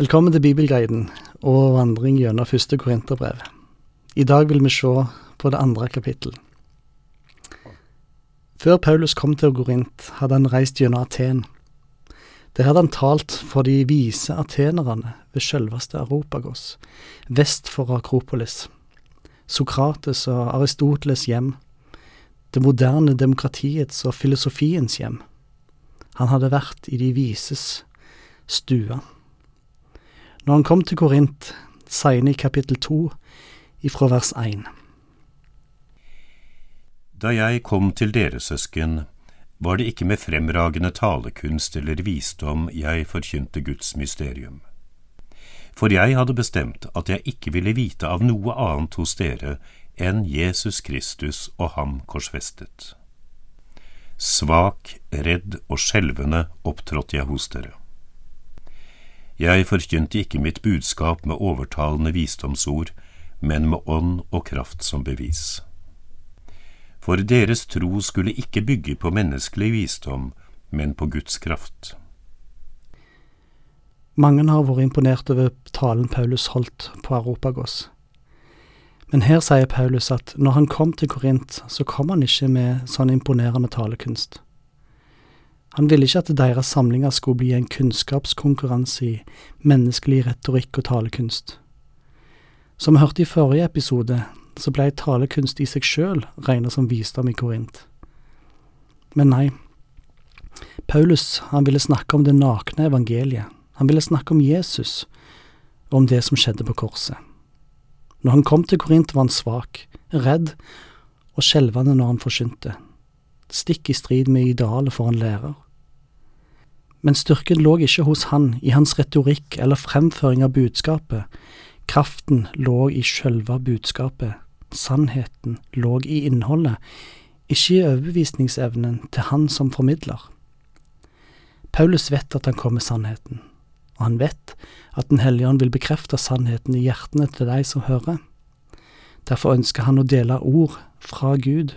Velkommen til Bibelguiden og vandring gjennom første Korinterbrev. I dag vil vi se på det andre kapittel. Før Paulus kom til Korint, hadde han reist gjennom Aten. Der hadde han talt for de vise atenerne ved selveste Aropagos, vest for Akropolis, Sokrates og Aristoteles hjem, det moderne demokratiets og filosofiens hjem. Han hadde vært i de vises stue. Når han kom til Korint, sier i kapittel to ifra vers én. Da jeg kom til dere, søsken, var det ikke med fremragende talekunst eller visdom jeg forkynte Guds mysterium. For jeg hadde bestemt at jeg ikke ville vite av noe annet hos dere enn Jesus Kristus og ham korsfestet. Svak, redd og skjelvende opptrådte jeg hos dere. Jeg forkynte ikke mitt budskap med overtalende visdomsord, men med ånd og kraft som bevis. For deres tro skulle ikke bygge på menneskelig visdom, men på Guds kraft. Mange har vært imponert over talen Paulus holdt på Aropagos. Men her sier Paulus at når han kom til Korint, så kom han ikke med sånn imponerende talekunst. Han ville ikke at deres samlinger skulle bli en kunnskapskonkurranse i menneskelig retorikk og talekunst. Som vi hørte i forrige episode, så ble talekunst i seg sjøl regnet som visdom i Korint. Men nei, Paulus han ville snakke om det nakne evangeliet, han ville snakke om Jesus og om det som skjedde på korset. Når han kom til Korint, var han svak, redd og skjelvende når han forkynte stikk i strid med idealet for en lærer. Men styrken lå ikke hos han, i hans retorikk eller fremføring av budskapet. Kraften lå i sjølve budskapet, sannheten lå i innholdet, ikke i overbevisningsevnen til han som formidler. Paulus vet at han kommer med sannheten, og han vet at Den hellige ånd vil bekrefte sannheten i hjertene til de som hører. Derfor ønsker han å dele ord fra Gud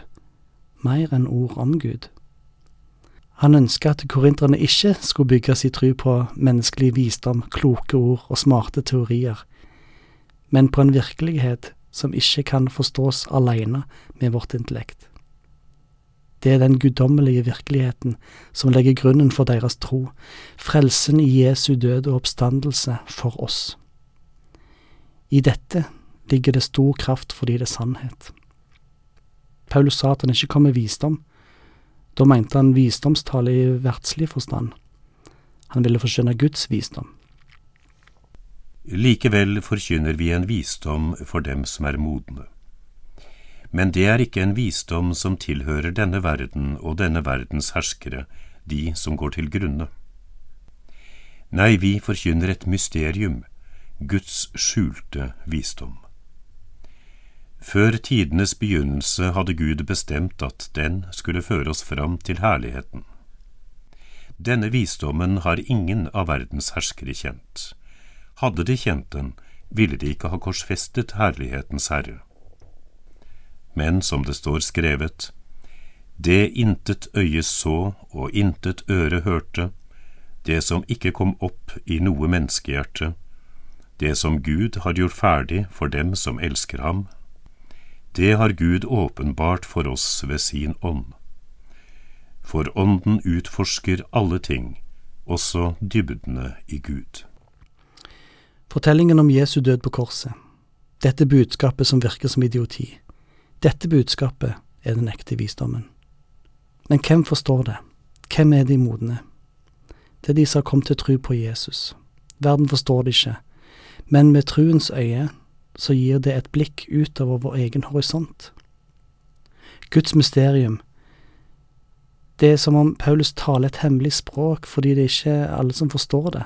mer enn ord om Gud. Han ønska at korinterne ikke skulle bygge sin tro på menneskelig visdom, kloke ord og smarte teorier, men på en virkelighet som ikke kan forstås alene med vårt intellekt. Det er den guddommelige virkeligheten som legger grunnen for deres tro, frelsen i Jesu død og oppstandelse for oss. I dette ligger det stor kraft fordi det er sannhet. Paulus sa at han ikke kom med visdom. Da mente han visdomstale i verdslig forstand. Han ville forkynne Guds visdom. Likevel forkynner vi en visdom for dem som er modne. Men det er ikke en visdom som tilhører denne verden og denne verdens herskere, de som går til grunne. Nei, vi forkynner et mysterium, Guds skjulte visdom. Før tidenes begynnelse hadde Gud bestemt at den skulle føre oss fram til herligheten. Denne visdommen har ingen av verdens herskere kjent. Hadde de kjent den, ville de ikke ha korsfestet herlighetens herre. Men som det står skrevet, det intet øye så og intet øre hørte, det som ikke kom opp i noe menneskehjerte, det som Gud har gjort ferdig for dem som elsker ham, det har Gud åpenbart for oss ved sin ånd. For Ånden utforsker alle ting, også dybdene i Gud. Fortellingen om Jesu død på korset, dette budskapet som virker som idioti, dette budskapet er den ekte visdommen. Men hvem forstår det? Hvem er de modne? Det er de som har kommet til tro på Jesus. Verden forstår det ikke, men med truens øye så gir det et blikk utover vår egen horisont. Guds mysterium. Det er som om Paulus taler et hemmelig språk fordi det ikke er alle som forstår det.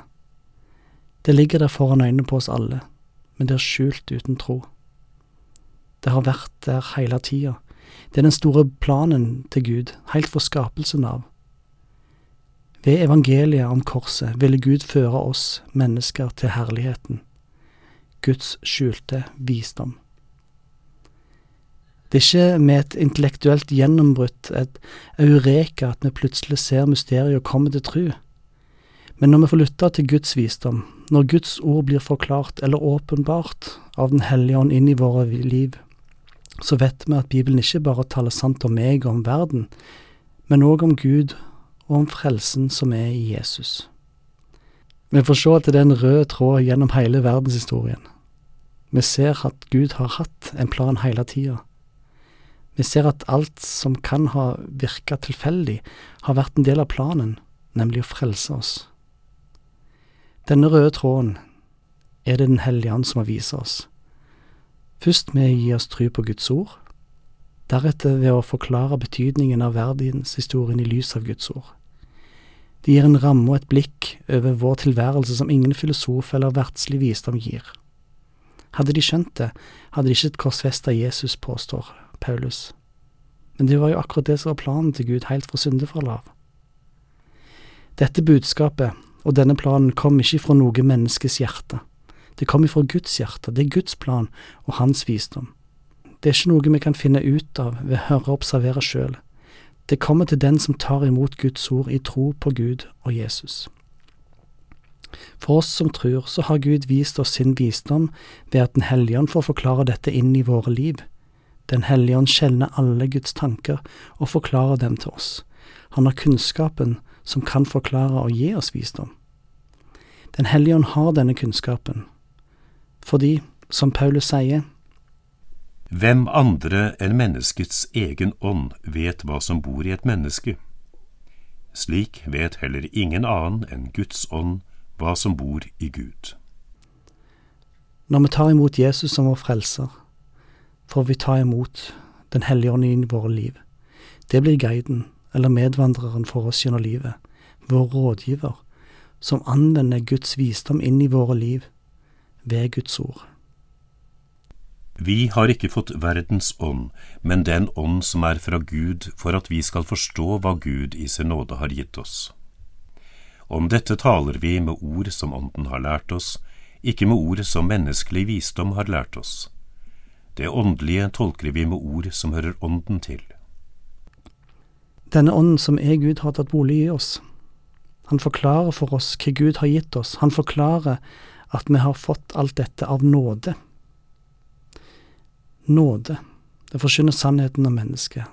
Det ligger der foran øynene på oss alle, men det er skjult uten tro. Det har vært der hele tida. Det er den store planen til Gud, helt for skapelsen av. Ved evangeliet om korset ville Gud føre oss mennesker til herligheten. Guds skjulte visdom. Det er ikke med et intellektuelt gjennombrudd, et eureka, at vi plutselig ser mysteriet og kommer til tru. Men når vi får lytte til Guds visdom, når Guds ord blir forklart eller åpenbart av Den hellige ånd inn i våre liv, så vet vi at Bibelen ikke bare taler sant om meg og om verden, men òg om Gud og om frelsen som er i Jesus. Vi får se at det er en rød tråd gjennom hele verdenshistorien. Vi ser at Gud har hatt en plan hele tida. Vi ser at alt som kan ha virka tilfeldig, har vært en del av planen, nemlig å frelse oss. Denne røde tråden er det Den hellige ånd som har vist oss. Først med å gi oss tro på Guds ord, deretter ved å forklare betydningen av verdenshistorien i lys av Guds ord. Det gir en ramme og et blikk over vår tilværelse som ingen filosof eller verdslig visdom gir. Hadde de skjønt det, hadde de ikke korsfesta Jesus, påstår Paulus. Men det var jo akkurat det som var planen til Gud helt fra syndefallet av. Dette budskapet og denne planen kom ikke fra noe menneskes hjerte. Det kom ifra Guds hjerte, det er Guds plan og hans visdom. Det er ikke noe vi kan finne ut av ved å høre og observere sjøl. Det kommer til den som tar imot Guds ord i tro på Gud og Jesus. For oss som tror, så har Gud vist oss sin visdom ved at Den hellige ånd får forklare dette inn i våre liv. Den hellige ånd kjenner alle Guds tanker og forklarer dem til oss. Han har kunnskapen som kan forklare og gi oss visdom. Den hellige ånd har denne kunnskapen, fordi, som Paulus sier, Hvem andre enn menneskets egen ånd vet hva som bor i et menneske? Slik vet heller ingen annen enn Guds ånd hva som bor i Gud. Når vi tar imot Jesus som vår frelser, får vi ta imot Den hellige ånd i våre liv. Det blir guiden, eller medvandreren for oss gjennom livet, vår rådgiver, som anvender Guds visdom inn i våre liv ved Guds ord. Vi har ikke fått verdens ånd, men den ånd som er fra Gud, for at vi skal forstå hva Gud i sin nåde har gitt oss. Om dette taler vi med ord som Ånden har lært oss, ikke med ord som menneskelig visdom har lært oss. Det åndelige tolker vi med ord som hører Ånden til. Denne ånden som er Gud, har tatt bolig i oss. Han forklarer for oss hva Gud har gitt oss. Han forklarer at vi har fått alt dette av nåde. Nåde, det forsyner sannheten om mennesket,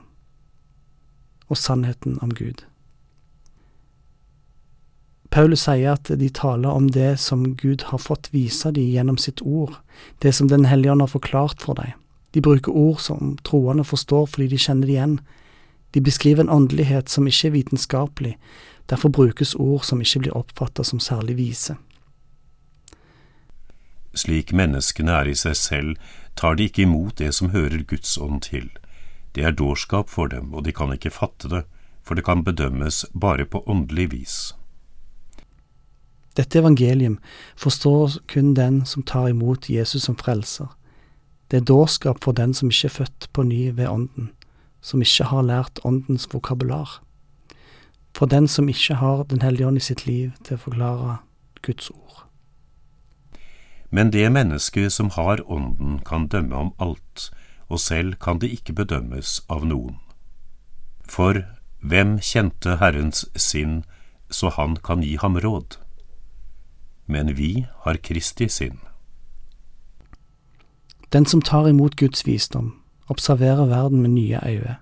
og sannheten om Gud. Paulus sier at de taler om det som Gud har fått vise dem gjennom sitt ord, det som Den hellige ånd har forklart for dem. De bruker ord som troende forstår fordi de kjenner det igjen, de beskriver en åndelighet som ikke er vitenskapelig, derfor brukes ord som ikke blir oppfattet som særlig vise. Slik menneskene er i seg selv, tar de ikke imot det som hører Guds ånd til. Det er dårskap for dem, og de kan ikke fatte det, for det kan bedømmes bare på åndelig vis. Dette evangelium forstår kun den som tar imot Jesus som frelser. Det er dårskap for den som ikke er født på ny ved Ånden som ikke har lært Åndens vokabular. For den som ikke har Den hellige ånd i sitt liv til å forklare Guds ord. Men det mennesket som har Ånden, kan dømme om alt, og selv kan det ikke bedømmes av noen. For hvem kjente Herrens sinn, så han kan gi ham råd? Men vi har Kristi sinn. Den som tar imot Guds visdom, observerer verden med nye øyne.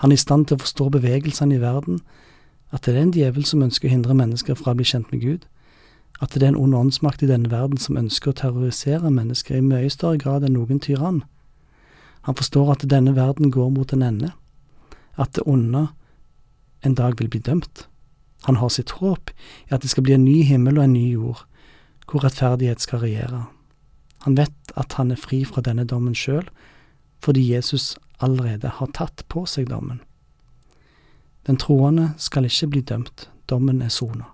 Han er i stand til å forstå bevegelsene i verden, at det er en djevel som ønsker å hindre mennesker fra å bli kjent med Gud, at det er en ond åndsmakt i denne verden som ønsker å terrorisere mennesker i mye større grad enn noen tyrann. Han forstår at denne verden går mot en ende, at det onde en dag vil bli dømt. Han har sitt håp i at det skal bli en ny himmel og en ny jord, hvor rettferdighet skal regjere. Han vet at han er fri fra denne dommen sjøl, fordi Jesus allerede har tatt på seg dommen. Den troende skal ikke bli dømt, dommen er sona.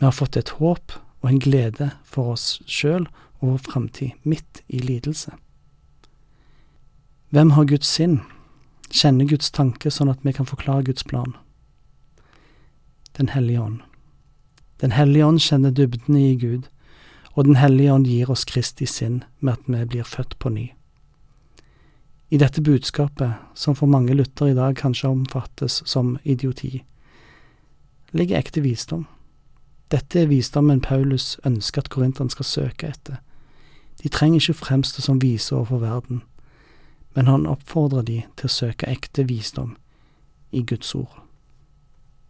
Vi har fått et håp og en glede for oss sjøl og vår framtid, midt i lidelse. Hvem har Guds sinn, kjenner Guds tanke sånn at vi kan forklare Guds plan? Den hellige ånd. Den hellige ånd kjenner dybdene i Gud, og Den hellige ånd gir oss Kristi sinn med at vi blir født på ny. I dette budskapet, som for mange lyttere i dag kanskje omfattes som idioti, ligger ekte visdom. Dette er visdommen Paulus ønsker at korinterne skal søke etter. De trenger ikke fremstå som vise overfor verden, men han oppfordrer de til å søke ekte visdom i Guds ord.